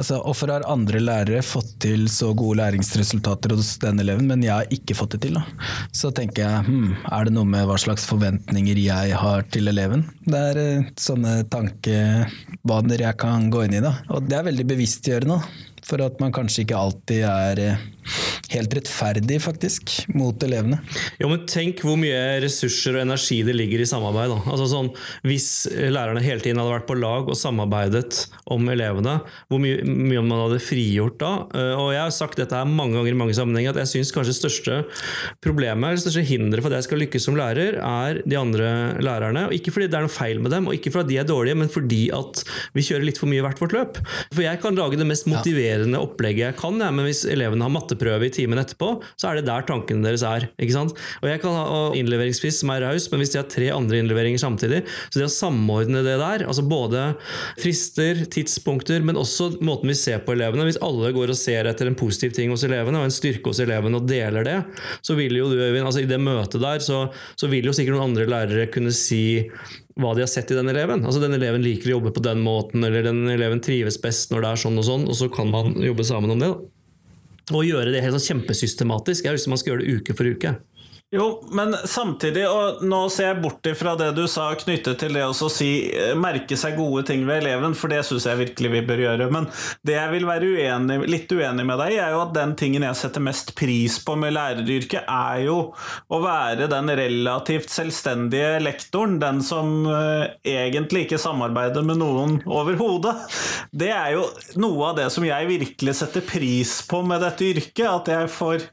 altså, Hvorfor har andre lærere fått til så gode læringsresultater hos den eleven, men jeg har ikke fått det til? Da? Så tenker jeg hmm, er det noe med hva slags forventninger jeg har til eleven? Det er uh, sånne tankebaner jeg kan gå inn i. Da. Og det er veldig bevisstgjørende, for at man kanskje ikke alltid er uh, helt rettferdig, faktisk, mot elevene. Jo, men tenk hvor mye ressurser og energi det ligger i samarbeid. Da. Altså sånn, hvis lærerne hele tiden hadde vært på lag og samarbeidet om elevene, hvor mye, mye man hadde frigjort da. Eh, og jeg har sagt dette her mange ganger i mange sammenhenger, at jeg syns kanskje største problemet, det største hinderet for at jeg skal lykkes som lærer, er de andre lærerne. Og ikke fordi det er noe feil med dem, og ikke fordi de er dårlige, men fordi at vi kjører litt for mye hvert vårt løp. For jeg kan lage det mest motiverende opplegget jeg kan, jeg, men hvis elevene har matteprøve i timen etterpå, så er det der tankene deres er. ikke sant? Og jeg kan ha innleveringsfrist som er raus, men hvis de har tre andre innleveringer samtidig Så det å samordne det der, altså både frister, tidspunkter, men også måten vi ser på elevene Hvis alle går og ser etter en positiv ting hos elevene og en styrke hos elevene og deler det, så vil jo du, Øyvind, altså i det møtet der, så, så vil jo sikkert noen andre lærere kunne si hva de har sett i den eleven. Altså Den eleven liker å jobbe på den måten, eller den eleven trives best når det er sånn og sånn, og så kan man jobbe sammen om det. da. Og gjøre det helt sånn kjempesystematisk. Jeg har lyst til man skal gjøre det uke for uke. Jo, men samtidig, og nå ser jeg bort ifra det du sa knyttet til det å si eh, merke seg gode ting ved eleven, for det syns jeg virkelig vi bør gjøre. Men det jeg vil være uenig, litt uenig med deg er jo at den tingen jeg setter mest pris på med læreryrket, er jo å være den relativt selvstendige lektoren. Den som uh, egentlig ikke samarbeider med noen overhodet. Det er jo noe av det som jeg virkelig setter pris på med dette yrket. At jeg får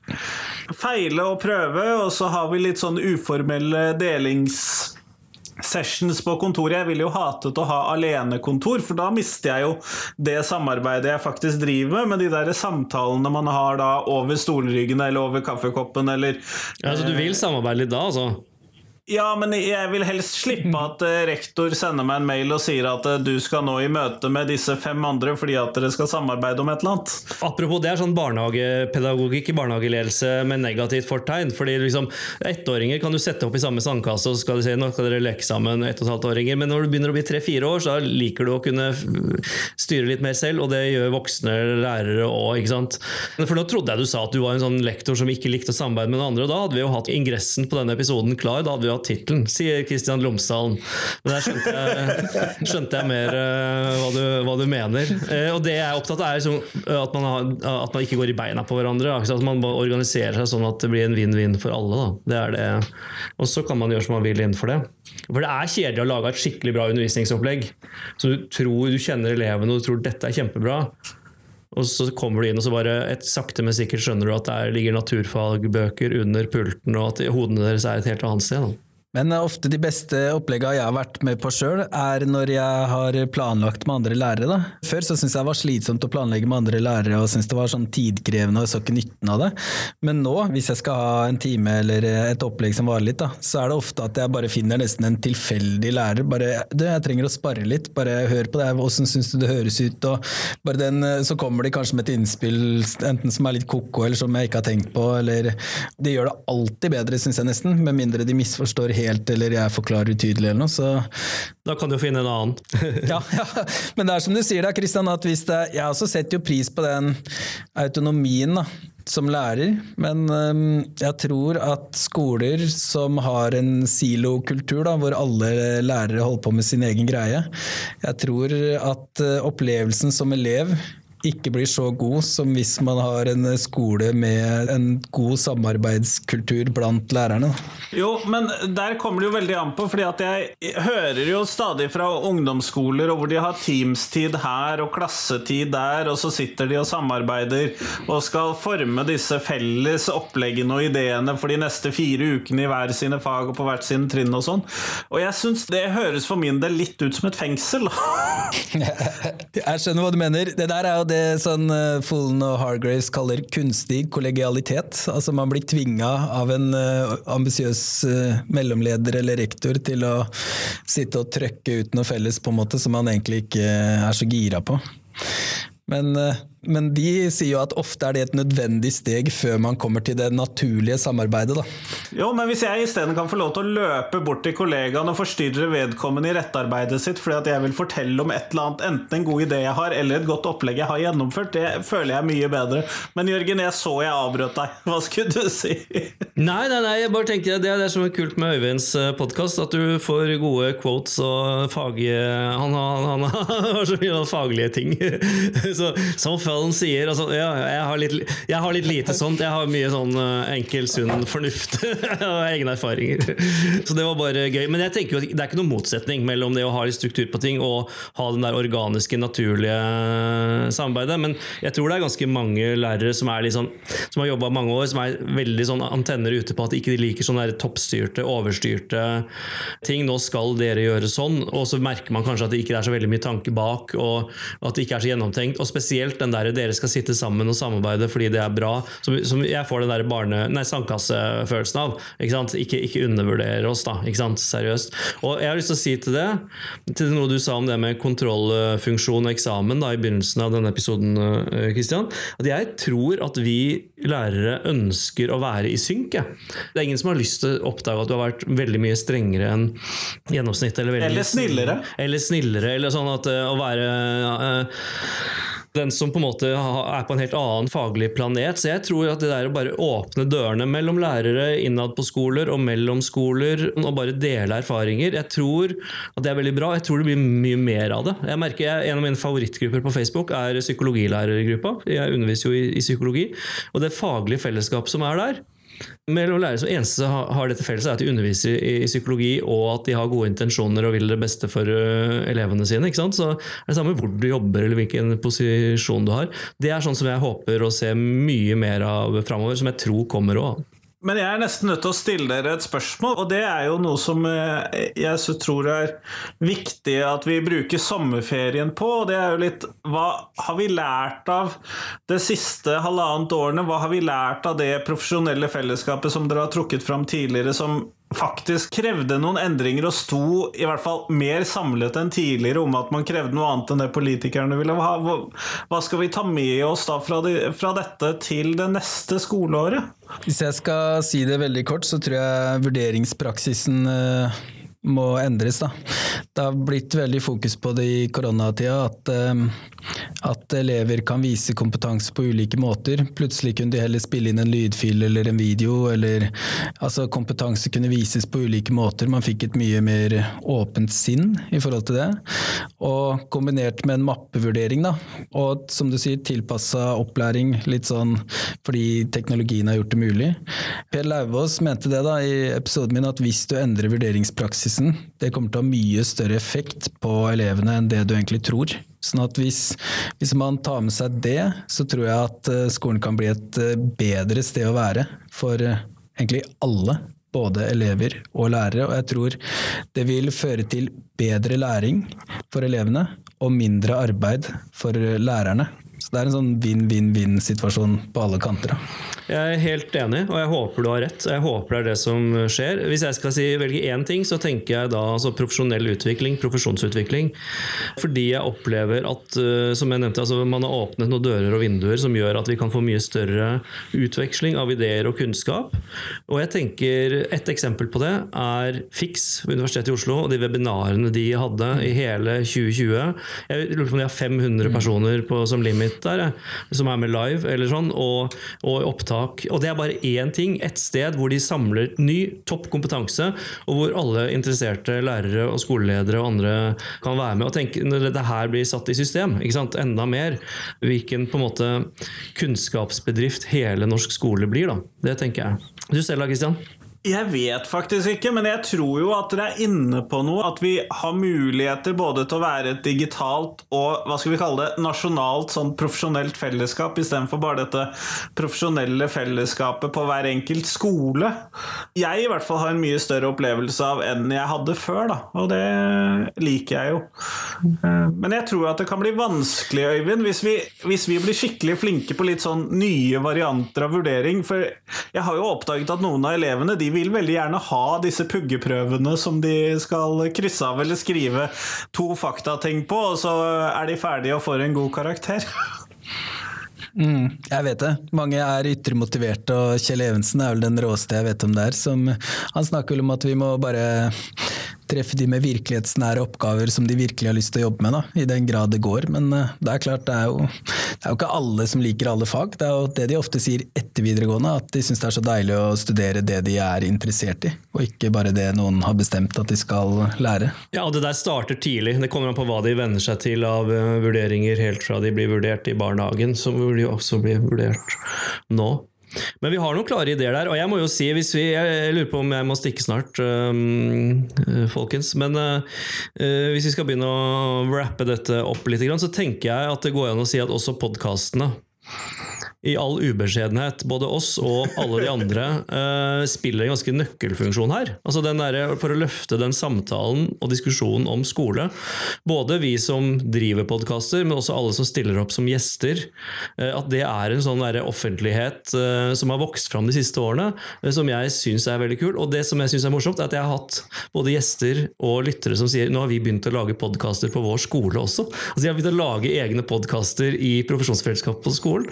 feile og prøve, og så har vi litt sånn uformelle delings sessions på kontoret. Jeg ville jo hatet å ha alenekontor, for da mister jeg jo det samarbeidet jeg faktisk driver med, med de der samtalene man har da over stolryggene eller over kaffekoppen eller ja, Så du vil samarbeide litt da, altså? Ja, men jeg vil helst slippe at eh, rektor sender meg en mail og sier at eh, du skal nå i møte med disse fem andre fordi at dere skal samarbeide om et eller annet. Apropos det er sånn barnehagepedagogikk i barnehageledelse med negativt fortegn. fordi liksom Ettåringer kan du sette opp i samme sandkasse og så skal de si nå skal dere leke sammen. ett og et halvt åringer, Men når du begynner å bli tre-fire år, så liker du å kunne styre litt mer selv, og det gjør voksne lærere òg. For nå trodde jeg du sa at du var en sånn lektor som ikke likte å samarbeide med noen andre, og da hadde vi jo hatt ingressen på denne episoden klar. da hadde vi av tittelen, sier Kristian Lomsdalen. Men der skjønte jeg, skjønte jeg mer uh, hva, du, hva, du, mener. Uh, og det jeg er opptatt av, er liksom, at, man har, at, man ikke går i beina på hverandre. Altså at man organiserer seg sånn at det blir en vinn-vinn for alle. Da. Det er det. Og så kan man gjøre som man vil innenfor det. For det er kjedelig å lage et skikkelig bra undervisningsopplegg. Så du tror du kjenner elevene og du tror dette er kjempebra. Og så kommer du inn og så bare et sakte, men sikkert skjønner du at der ligger naturfagbøker under pulten, og at hodene deres er et helt annet sted. Da. Men ofte de beste oppleggene jeg har vært med på sjøl, er når jeg har planlagt med andre lærere. Da. Før så syntes jeg det var slitsomt å planlegge med andre lærere, og syntes det var sånn tidkrevende og så ikke nytten av det. Men nå, hvis jeg skal ha en time eller et opplegg som varer litt, da, så er det ofte at jeg bare finner nesten en tilfeldig lærer. Bare du, jeg trenger å spare litt, bare hør på det, åssen syns du det høres ut? Og bare den, så kommer de kanskje med et innspill, enten som er litt ko-ko, eller som jeg ikke har tenkt på, eller Det gjør det alltid bedre, syns jeg nesten, med mindre de misforstår helt helt, eller jeg forklarer utydelig eller noe, så Da kan du finne en annen. ja, ja, men det er som du sier da, Kristian, at hvis det Jeg også setter jo pris på den autonomien da, som lærer, men jeg tror at skoler som har en silokultur, da, hvor alle lærere holder på med sin egen greie, jeg tror at uh, opplevelsen som elev ikke blir så god som hvis man har en skole med en god samarbeidskultur blant lærerne. Jo, men der kommer det jo veldig an på, fordi at jeg hører jo stadig fra ungdomsskoler hvor de har teamstid her og klassetid der, og så sitter de og samarbeider og skal forme disse felles oppleggene og ideene for de neste fire ukene i hver sine fag og på hvert sine trinn og sånn. Og jeg syns det høres for min del litt ut som et fengsel. jeg skjønner hva du mener. Det der er jo det sånn uh, Fullen og Hargraves kaller kunstig kollegialitet. Altså Man blir tvinga av en uh, ambisiøs uh, mellomleder eller rektor til å sitte og trøkke ut noe felles på en måte som man egentlig ikke er så gira på. Men men de sier jo at ofte er det et nødvendig steg før man kommer til det naturlige samarbeidet. Da. Jo, men hvis jeg isteden kan få lov til å løpe bort til kollegaen og forstyrre vedkommende i rettarbeidet sitt fordi at jeg vil fortelle om et eller annet, enten en god idé jeg har eller et godt opplegg jeg har gjennomført, det føler jeg mye bedre. Men Jørgen, jeg så jeg avbrøt deg. Hva skulle du si? nei, nei, nei, jeg bare tenkte det er det som er kult med Øyvinds eh, podkast, at du får gode quotes og faglige Han, han, han har så mye faglige ting. så, som Westfalen sier altså, ja, jeg, har litt, jeg, har litt, lite sånt. Jeg har mye sånn uh, enkel, sunn fornuft og egne erfaringer. Så det var bare gøy. Men jeg tenker jo at det er ikke noen motsetning mellom det å ha litt struktur på ting og ha den der organiske, naturlige samarbeidet. Men jeg tror det er ganske mange lærere som, er liksom, som har jobba mange år, som er veldig sånn antenner ute på at ikke de ikke liker sånne toppstyrte, overstyrte ting. Nå skal dere gjøre sånn, og så merker man kanskje at det ikke er så veldig mye tanke bak, og at det ikke er så gjennomtenkt. Og spesielt den der dere skal sitte sammen og samarbeide fordi det er bra, som, som jeg får den der barne... Nei, sandkassefølelsen av. Ikke, ikke, ikke undervurdere oss, da. Seriøst. Og jeg har lyst til å si til det, til noe du sa om det med kontrollfunksjon og eksamen da, i begynnelsen av denne episoden, Kristian, at jeg tror at vi lærere ønsker å være i synk. Ja. Det er ingen som har lyst til å oppdage at du har vært veldig mye strengere enn gjennomsnittet. Eller, eller snillere. Eller snillere, eller sånn at uh, å være uh, den som på en måte er på en helt annen faglig planet. Så jeg tror at det der å bare åpne dørene mellom lærere innad på skoler og mellom skoler, og bare dele erfaringer, jeg tror at det er veldig bra. Jeg tror det blir mye mer av det. Jeg merker jeg, En av mine favorittgrupper på Facebook er psykologilærergruppa. Jeg underviser jo i, i psykologi. Og det faglige fellesskapet som er der, mellom lærere som eneste har dette felles, er at de underviser i psykologi, og at de har gode intensjoner og vil det beste for elevene sine. ikke sant? Så er det samme hvor du jobber eller hvilken posisjon du har. Det er sånn som jeg håper å se mye mer av framover, som jeg tror kommer òg. Men jeg er nesten nødt til å stille dere et spørsmål, og det er jo noe som eh, jeg tror er viktig at vi bruker sommerferien på. og det er jo litt Hva har vi lært av det siste halvannet årene? Hva har vi lært av det profesjonelle fellesskapet som dere har trukket fram tidligere, som faktisk krevde noen endringer og sto i hvert fall mer samlet enn tidligere om at man krevde noe annet enn det politikerne ville ha. Hva skal vi ta med oss da fra, de, fra dette til det neste skoleåret? Hvis jeg skal si det veldig kort, så tror jeg vurderingspraksisen eh, må endres. da. Det har blitt veldig fokus på det i koronatida, at eh, at elever kan vise kompetanse på ulike måter. Plutselig kunne de heller spille inn en lydfil eller en video, eller altså kompetanse kunne vises på ulike måter. Man fikk et mye mer åpent sinn i forhold til det. Og kombinert med en mappevurdering, da. Og som du sier, tilpassa opplæring, litt sånn fordi teknologien har gjort det mulig. Per Lauvås mente det da i episoden min, at hvis du endrer vurderingspraksisen, det kommer til å ha mye større effekt på elevene enn det du egentlig tror. Sånn at hvis, hvis, man tar med seg det, så tror jeg at eh, skolen kan bli et eh, bedre sted å være for eh, egentlig alle. Både elever og lærere, og jeg tror det vil føre til bedre læring for elevene og mindre arbeid for lærerne. Så det er en sånn vinn-vinn-vinn-situasjon på alle kanter. Jeg er helt enig, og jeg håper du har rett. Jeg håper det er det som skjer. Hvis jeg skal si, velge én ting, så tenker jeg da altså profesjonell utvikling, profesjonsutvikling. Fordi jeg opplever at, eh, som jeg nevnte, altså man har åpnet noen dører og vinduer som gjør at vi kan få mye større utveksling av ideer og kunnskap. Og jeg tenker Et eksempel på det er FIX ved Universitetet i Oslo og de webinarene de hadde i hele 2020. Jeg lurer på om de har 500 personer på, som limit der, som er med live, eller sånn, og, og opptak. Og det er bare én ting, ett sted hvor de samler ny, topp kompetanse, og hvor alle interesserte lærere og skoleledere og andre kan være med og tenke når dette her blir satt i system, enda mer, hvilken på en måte kunnskapsbedrift hele norsk skole blir. da. Det tenker jeg. Du selv da, Kristian? Jeg vet faktisk ikke, men jeg tror jo at dere er inne på noe. At vi har muligheter både til å være et digitalt og hva skal vi kalle det, nasjonalt sånn profesjonelt fellesskap, istedenfor bare dette profesjonelle fellesskapet på hver enkelt skole. Jeg i hvert fall har en mye større opplevelse av enn jeg hadde før, da. Og det liker jeg jo. Men jeg tror at det kan bli vanskelig, Øyvind, hvis vi, hvis vi blir skikkelig flinke på litt sånn nye varianter av vurdering. For jeg har jo oppdaget at noen av elevene de vil veldig gjerne ha disse puggeprøvene som de skal krysse av eller skrive to faktating på, og så er de ferdige og får en god karakter. Mm, jeg vet det. Mange er ytre motiverte, og Kjell Evensen er vel den råeste jeg vet om der. Som, han snakker vel om at vi må bare treffe de med virkelighetsnære oppgaver som de virkelig har lyst til å jobbe med, da, i den grad det går. Men uh, det er klart, det er, jo, det er jo ikke alle som liker alle fag. Det er jo det de ofte sier etter videregående, at de syns det er så deilig å studere det de er interessert i, og ikke bare det noen har bestemt at de skal lære. Ja, og det der starter tidlig. Det kommer an på hva de venner seg til av uh, vurderinger helt fra de blir vurdert i barnehagen, så vil de også bli vurdert nå. Men vi har noen klare ideer der. Og jeg må jo si, hvis vi, jeg lurer på om jeg må stikke snart, um, folkens. Men uh, hvis vi skal begynne å rappe dette opp litt, så tenker jeg at det går an å si at også podkastene i all ubeskjedenhet, både oss og alle de andre, uh, spiller en ganske nøkkelfunksjon her. Altså den der, For å løfte den samtalen og diskusjonen om skole. Både vi som driver podkaster, men også alle som stiller opp som gjester. Uh, at det er en sånn offentlighet uh, som har vokst fram de siste årene, som jeg syns er veldig kul. Og det som jeg syns er morsomt, er at jeg har hatt både gjester og lyttere som sier nå har vi begynt å lage podkaster på vår skole også. Altså De har begynt å lage egne podkaster i profesjonsfellesskapet på skolen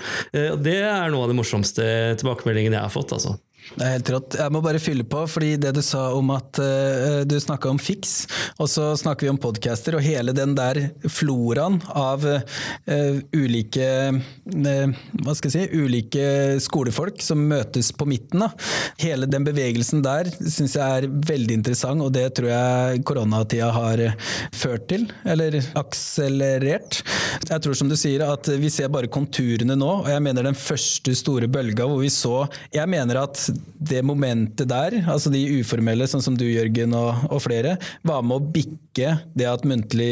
det er noe av de morsomste tilbakemeldingene jeg har fått. altså. Det er helt rått. Jeg må bare fylle på, fordi det du sa om at uh, du snakka om fiks, og så snakker vi om podcaster, og hele den der floraen av uh, ulike uh, hva skal jeg si, ulike skolefolk som møtes på midten. Da. Hele den bevegelsen der syns jeg er veldig interessant, og det tror jeg koronatida har ført til, eller akselerert. Jeg tror som du sier at vi ser bare konturene nå, og jeg mener den første store bølga hvor vi så Jeg mener at det momentet der, altså de uformelle, sånn som du Jørgen og, og, flere, var med å bikke det at muntlig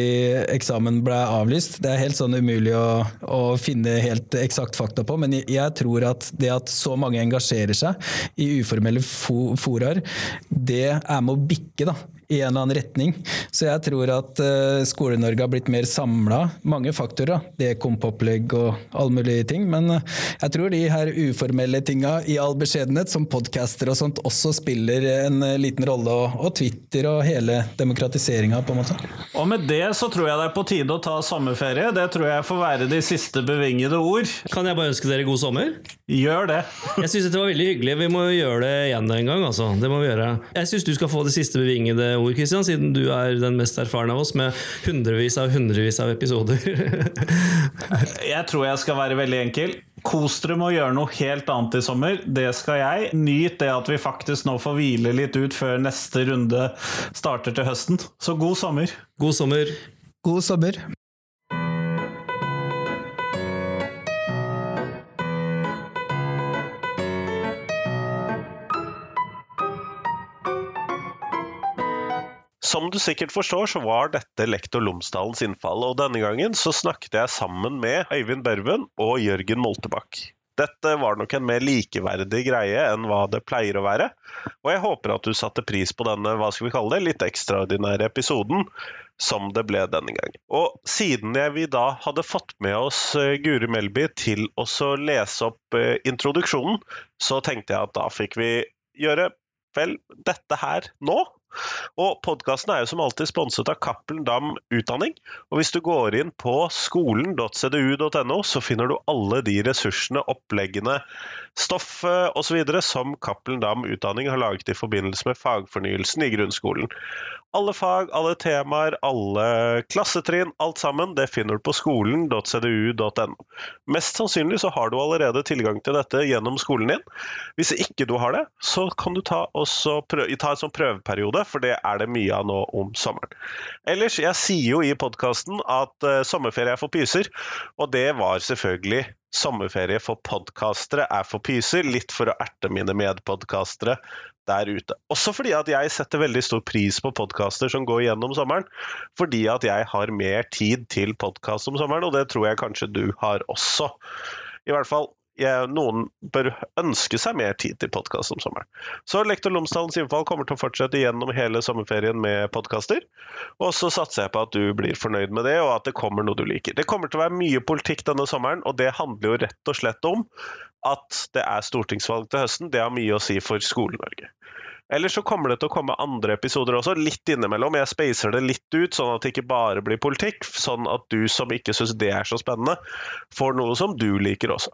eksamen ble avlyst. Det er helt sånn umulig å, å finne helt eksakt fakta på, men jeg, tror at det at så mange engasjerer seg i uformelle fo foraer, det er med å bikke da, i en eller annen retning. Så jeg tror at uh, Skole-Norge har blitt mer samla. Mange faktorer. Det kom på opplegg og alle mulige ting. Men uh, jeg tror de her uformelle tinga i all beskjedenhet, som podcaster og sånt, også spiller en uh, liten rolle. Og, og, Twitter og hele demokratiseringa, på en måte. Og med det så tror jeg det er på tide å ta sommerferie. Det tror jeg får være de siste bevingede ord. Kan jeg bare ønske dere god sommer? Gjør det. jeg syns det var veldig hyggelig. Vi må gjøre det igjen en gang, altså. Det må vi gjøre. Jeg syns du skal få de siste bevingede ord, Kristian, siden du er den mest erfarne av oss med hundrevis av hundrevis av episoder. jeg tror jeg skal være veldig enkel. Kos dere med å gjøre noe helt annet i sommer. Det skal jeg. Nyt det at vi faktisk nå får hvile litt ut før neste runde starter til høsten. Så god sommer. God sommer. God sommer. Som du sikkert forstår, så var dette lektor Lomsdalens innfall, og denne gangen så snakket jeg sammen med Øyvind Børven og Jørgen Moltebakk. Dette var nok en mer likeverdig greie enn hva det pleier å være, og jeg håper at du satte pris på denne hva skal vi kalle det, litt ekstraordinære episoden som det ble denne gangen. Og siden vi da hadde fått med oss eh, Guri Melby til å lese opp eh, introduksjonen, så tenkte jeg at da fikk vi gjøre vel dette her nå. Og podkasten er jo som alltid sponset av Cappelen Dam Utdanning. Og hvis du går inn på skolen.cdu.no, så finner du alle de ressursene, oppleggene, stoffet osv. som Cappelen Dam Utdanning har laget i forbindelse med fagfornyelsen i grunnskolen. Alle fag, alle temaer, alle klassetrinn, alt sammen, det finner du på skolen.cdu.no. Mest sannsynlig så har du allerede tilgang til dette gjennom skolen din. Hvis ikke du har det, så kan du ta, prøve, ta en sånn prøveperiode, for det er det mye av nå om sommeren. Ellers, jeg sier jo i podkasten at uh, sommerferie er for pyser, og det var selvfølgelig sommerferie for podkastere er for pyser, litt for å erte mine medpodkastere der ute. Også fordi at jeg setter veldig stor pris på podkaster som går gjennom sommeren. Fordi at jeg har mer tid til podkast om sommeren, og det tror jeg kanskje du har også. I hvert fall jeg, noen bør ønske seg mer tid til podkast om sommeren. Så Lektor Lomsdalens innfall kommer til å fortsette gjennom hele sommerferien med podkaster. Og så satser jeg på at du blir fornøyd med det, og at det kommer noe du liker. Det kommer til å være mye politikk denne sommeren, og det handler jo rett og slett om at det er stortingsvalg til høsten. Det har mye å si for Skole-Norge. Ellers så kommer det til å komme andre episoder også, litt innimellom. Jeg spacer det litt ut, sånn at det ikke bare blir politikk. Sånn at du som ikke syns det er så spennende, får noe som du liker også.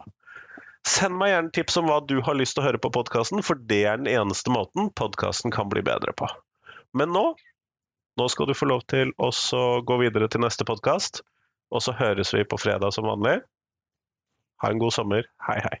Send meg gjerne tips om hva du har lyst til å høre på podkasten, for det er den eneste måten podkasten kan bli bedre på. Men nå Nå skal du få lov til å gå videre til neste podkast, og så høres vi på fredag som vanlig. Ha en god sommer. Hei, hei.